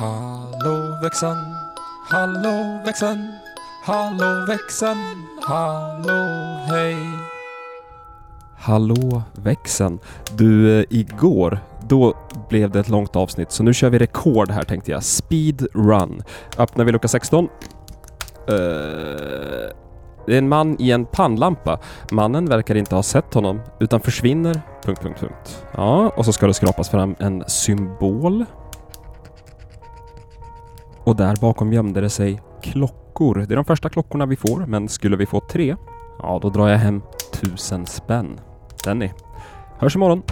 Hallå växeln, hallå växeln, hallå växeln, hallå hej. Hallå växeln. Du, eh, igår, då blev det ett långt avsnitt så nu kör vi rekord här tänkte jag. Speed run. Öppnar vi lucka 16. Eh, det är en man i en pannlampa. Mannen verkar inte ha sett honom utan försvinner... Punkt, punkt, punkt. Ja, och så ska det skrapas fram en symbol. Och där bakom gömde det sig klockor. Det är de första klockorna vi får, men skulle vi få tre, ja då drar jag hem tusen spänn. Den ni. Hörs imorgon.